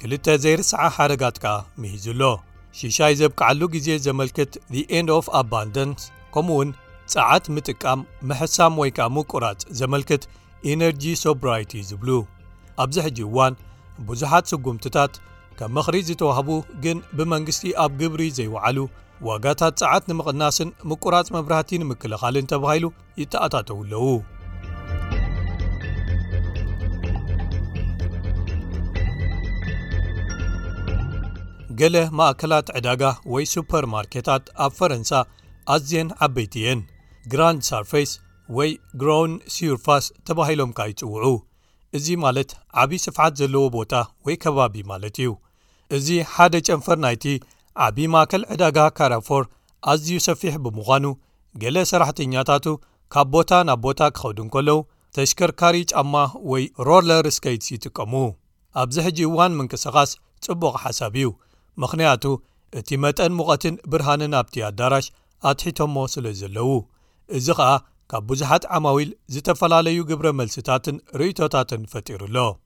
ክልተ ዘይርስዓ ሓረጋት ከኣ ምሂዙ ኣሎ ሽሻይ ዘብቅዓሉ ግዜ ዘመልክት ኤንድ ኦፍ ኣባንደንስ ከምኡ ውን ጸዓት ምጥቃም ምሕሳም ወይ ከኣ ምቁራጽ ዘመልክት ኢነርጂ ሶብራይቲ ዝብሉ ኣብዚ ሕጂ እዋን ብዙሓት ስጉምትታት ከም ምኽሪ ዝተዋህቡ ግን ብመንግስቲ ኣብ ግብሪ ዘይወዓሉ ዋጋታት ጸዓት ንምቕናስን ምቁራጽ መብራህቲ ንምክልኻልን ተባሂሉ ይተኣታተዉ ኣለዉ። ገለ ማእከላት ዕዳጋ ወይ ሱፐር ማርኬታት ኣብ ፈረንሳ ኣዝን ዓበይቲ እየን ግራንድ ሳርፌስ ወይ ግሮን ሱርፋስ ተባሂሎም ከኣ ይጽውዑ እዚ ማለት ዓብዪ ስፍሓት ዘለዎ ቦታ ወይ ከባቢ ማለት እዩ እዚ ሓደ ጨንፈር ናይቲ ዓብዪ ማእከል ዕዳጋ ካራፎር ኣዝዩ ሰፊሕ ብምዃኑ ገለ ሰራሕተኛታቱ ካብ ቦታ ናብ ቦታ ክኸዱ እንከለዉ ተሽከርካሪ ጫማ ወይ ሮለር ስከይትስ ይጥቀሙ። ኣብዚ ሕጂ እዋን ምንቅስቓስ ጽቡቕ ሓሳብ እዩ፣ ምኽንያቱ እቲ መጠን ሙቐትን ብርሃንን ኣብቲ ኣዳራሽ ኣትሒቶሞ ስለ ዘለዉ፣ እዚ ኸኣ ካብ ብዙሓት ዓማዊል ዝተፈላለዩ ግብረ መልስታትን ርእይቶታትን ፈጢሩ ኣሎ።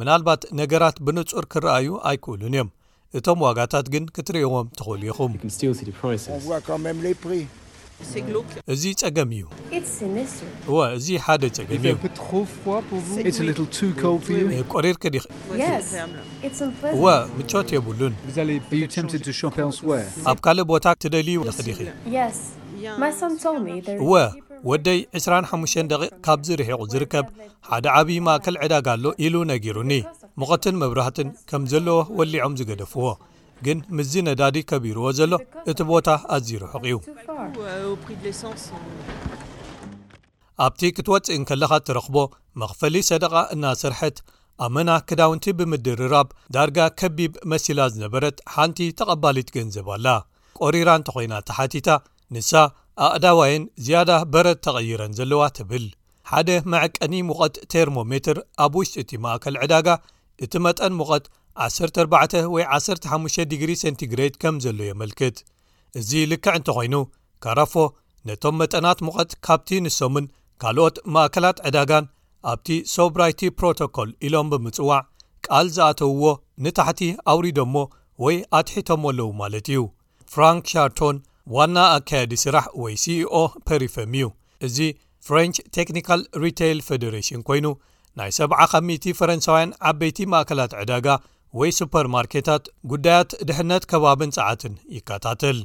ምናልባት ነገራት ብንጹር ክረኣዩ ኣይክእሉን እዮም፣ እቶም ዋጋታት ግን ክትርእይዎም ትኽእሉ ኢኹም። እዚ ጸገም እዩ። እወ፣ እዚ ሓደ ጸገም እዩ። ቁሪርኪ ዲኺ? እወ፣ ምቾት የብሉን። ኣብ ካልእ ቦታ ትደልዪ ኣለኺ ዲኺ? እወ፣ ወደይ ዕስራን ሓሙሽተን ደቒቕ ካብዚ ርሒቑ ዝርከብ ሓደ ዓብዪ ማእከል ዕዳጋ ኣሎ ኢሉ ነጊሩኒ። ሙቐትን መብራህትን ከም ዘለዎ ወሊዖም ዝገደፍዎ ግን ምስዚ ነዳዲ ከቢርዎ ዘሎ እቲ ቦታ ኣዝዩ ርሑቕ እዩ። ኣብቲ ክትወጽእ እንከለኻ ትረኽቦ መኽፈሊ ሰደቓ እናሰርሐት ኣመና ክዳውንቲ ብምድርራብ ዳርጋ ከቢብ መሲላ ዝነበረት ሓንቲ ተቐባሊት ገንዘብ ኣላ። ቆሪራ እንተኾይና ተሓቲታ ንሳ ኣእዳዋየን ዝያዳ በረድ ተቐይረን ዘለዋ ትብል። ሓደ መዐቀኒ ሙቐት ቴርሞሜትር ኣብ ውሽጢ እቲ ማእከል ዕዳጋ እቲ መጠን ሙቐት 14 ወይ 15 ዲግሪ ሴንቲግሬድ ከም ዘሎ የመልክት። እዚ ልክዕ እንተ ዀይኑ፣ ካራፎ ነቶም መጠናት ሙቐት ካብቲ ንሶምን ካልኦት ማእከላት ዕዳጋን ኣብቲ ሶብራይቲ ፕሮቶኮል ኢሎም ብምጽዋዕ ቃል ዝኣተውዎ ንታሕቲ ኣውሪዶሞ ወይ ኣትሒቶሞ ኣለዉ ማለት እዩ። ፍራንክ ሻርቶን ዋና ኣካያዲ ስራሕ ወይ ሲኢኦ ፐሪፈም እዩ እዚ ፍረንች ቴክኒካል ሪተይል ፈደሬሽን ኮይኑ ናይ ሰብዓ ካብ ሚእቲ ፈረንሳውያን ዓበይቲ ማእከላት ዕዳጋ ወይ ሱፐር ማርኬታት ጉዳያት ድሕነት ከባብን ጸዓትን ይከታተል።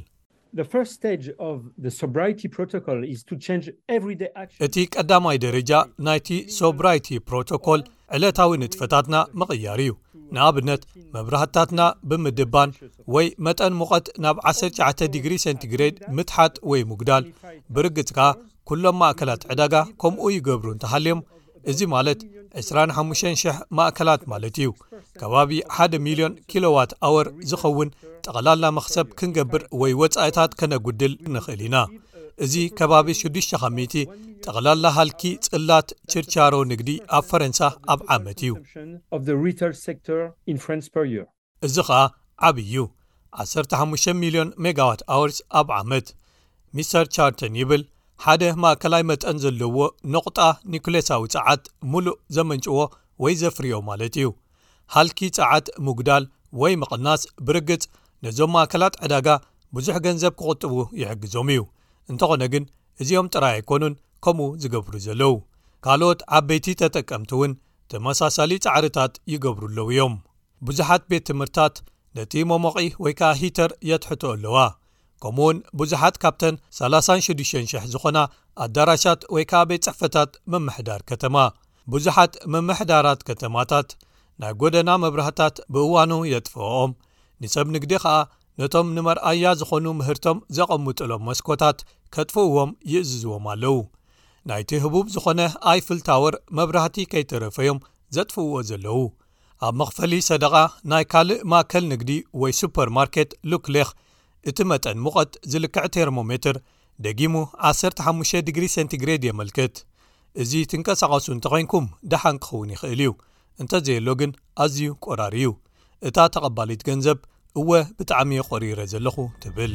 እቲ ቀዳማይ ደረጃ ናይቲ ሶብራይቲ ፕሮቶኮል ዕለታዊ ንጥፈታትና ምቕያር እዩ ንኣብነት መብራህታትና ብምድባን ወይ መጠን ሙቐት ናብ 19 ዲግሪ ሰንቲግሬድ ምትሓት ወይ ምጉዳል ብርግጽ ከኣ ኩሎም ማእከላት ዕዳጋ ከምኡ ይገብሩ እንተሃልዮም እዚ ማለት 25,00 ማእከላት ማለት እዩ ከባቢ 1ደ ሚልዮን ኪሎዋት ኣወር ዝኸውን ጠቕላላ መኽሰብ ክንገብር ወይ ወፃኢታት ከነጕድል ንኽእል ኢና እዚ ከባቢ ሽዱሽተ ካብ ሚእቲ ጠቕላላ ሃልኪ ጽላት ችርቻሮ ንግዲ ኣብ ፈረንሳ ኣብ ዓመት እዩ። እዚ ኸኣ ዓብዪ እዩ፣ ዓሰርተ ሓሙሽተ ሚልዮን ሜጋዋት ኣወርስ ኣብ ዓመት። ሚስተር ቻርተን ይብል፣ ሓደ ማእከላይ መጠን ዘለዎ ነቝጣ ኒዩክሌሳዊ ጸዓት ምሉእ ዘመንጭዎ ወይ ዘፍርዮ ማለት እዩ። ሃልኪ ጸዓት ምጕዳል ወይ ምቕናስ ብርግጽ ነዞም ማእከላት ዕዳጋ ብዙሕ ገንዘብ ክቝጥቡ ይሕግዞም እዩ፣ እንተዀነ ግን እዚኦም ጥራይ ኣይኰኑን ከምኡ ዝገብሩ ዘለዉ። ካልኦት ዓበይቲ ተጠቀምቲ እውን ተመሳሳሊ ጻዕርታት ይገብሩ ኣለዉ እዮም። ብዙሓት ቤት ትምህርትታት ነቲ መሞቒ ወይ ከኣ ሂተር የትሕትኦ ኣለዋ፣ ከምኡውን ብዙሓት ካብተን 36,0000 ዝኾና ኣዳራሻት ወይ ከኣ ቤት ጽሕፈታት ምምሕዳር ከተማ ብዙሓት ምምሕዳራት ከተማታት ናይ ጎደና መብራህታት ብእዋኑ የጥፍኦም ንሰብ ንግዲ ኸኣ ነቶም ንመርኣያ ዝኾኑ ምህርቶም ዘቐምጡሎም መስኮታት ከጥፍእዎም ይእዝዝዎም ኣለዉ ናይቲ ህቡብ ዝኾነ ኣይፍልታወር መብራህቲ ከይተረፈዮም ዘጥፍእዎ ዘለዉ ኣብ መኽፈሊ ሰደቓ ናይ ካልእ ማእከል ንግዲ ወይ ሱፐር ማርኬት ሉክሌኽ እቲ መጠን ሙቐት ዝልክዕ ቴርሞሜትር ደጊሙ ዓሰርተ ሓሙሽተ ዲግሪ ሴንቲግሬድ የመልክት። እዚ ትንቀሳቐሱ እንተዄንኩም ደሓን ክኸውን ይኽእል እዩ፣ እንተዘየሎ ግን ኣዝዩ ቆራር እዩ። እታ ተቐባሊት ገንዘብ፣ እወ ብጣዕሚ እየ ቆሪረ ዘለኹ ትብል።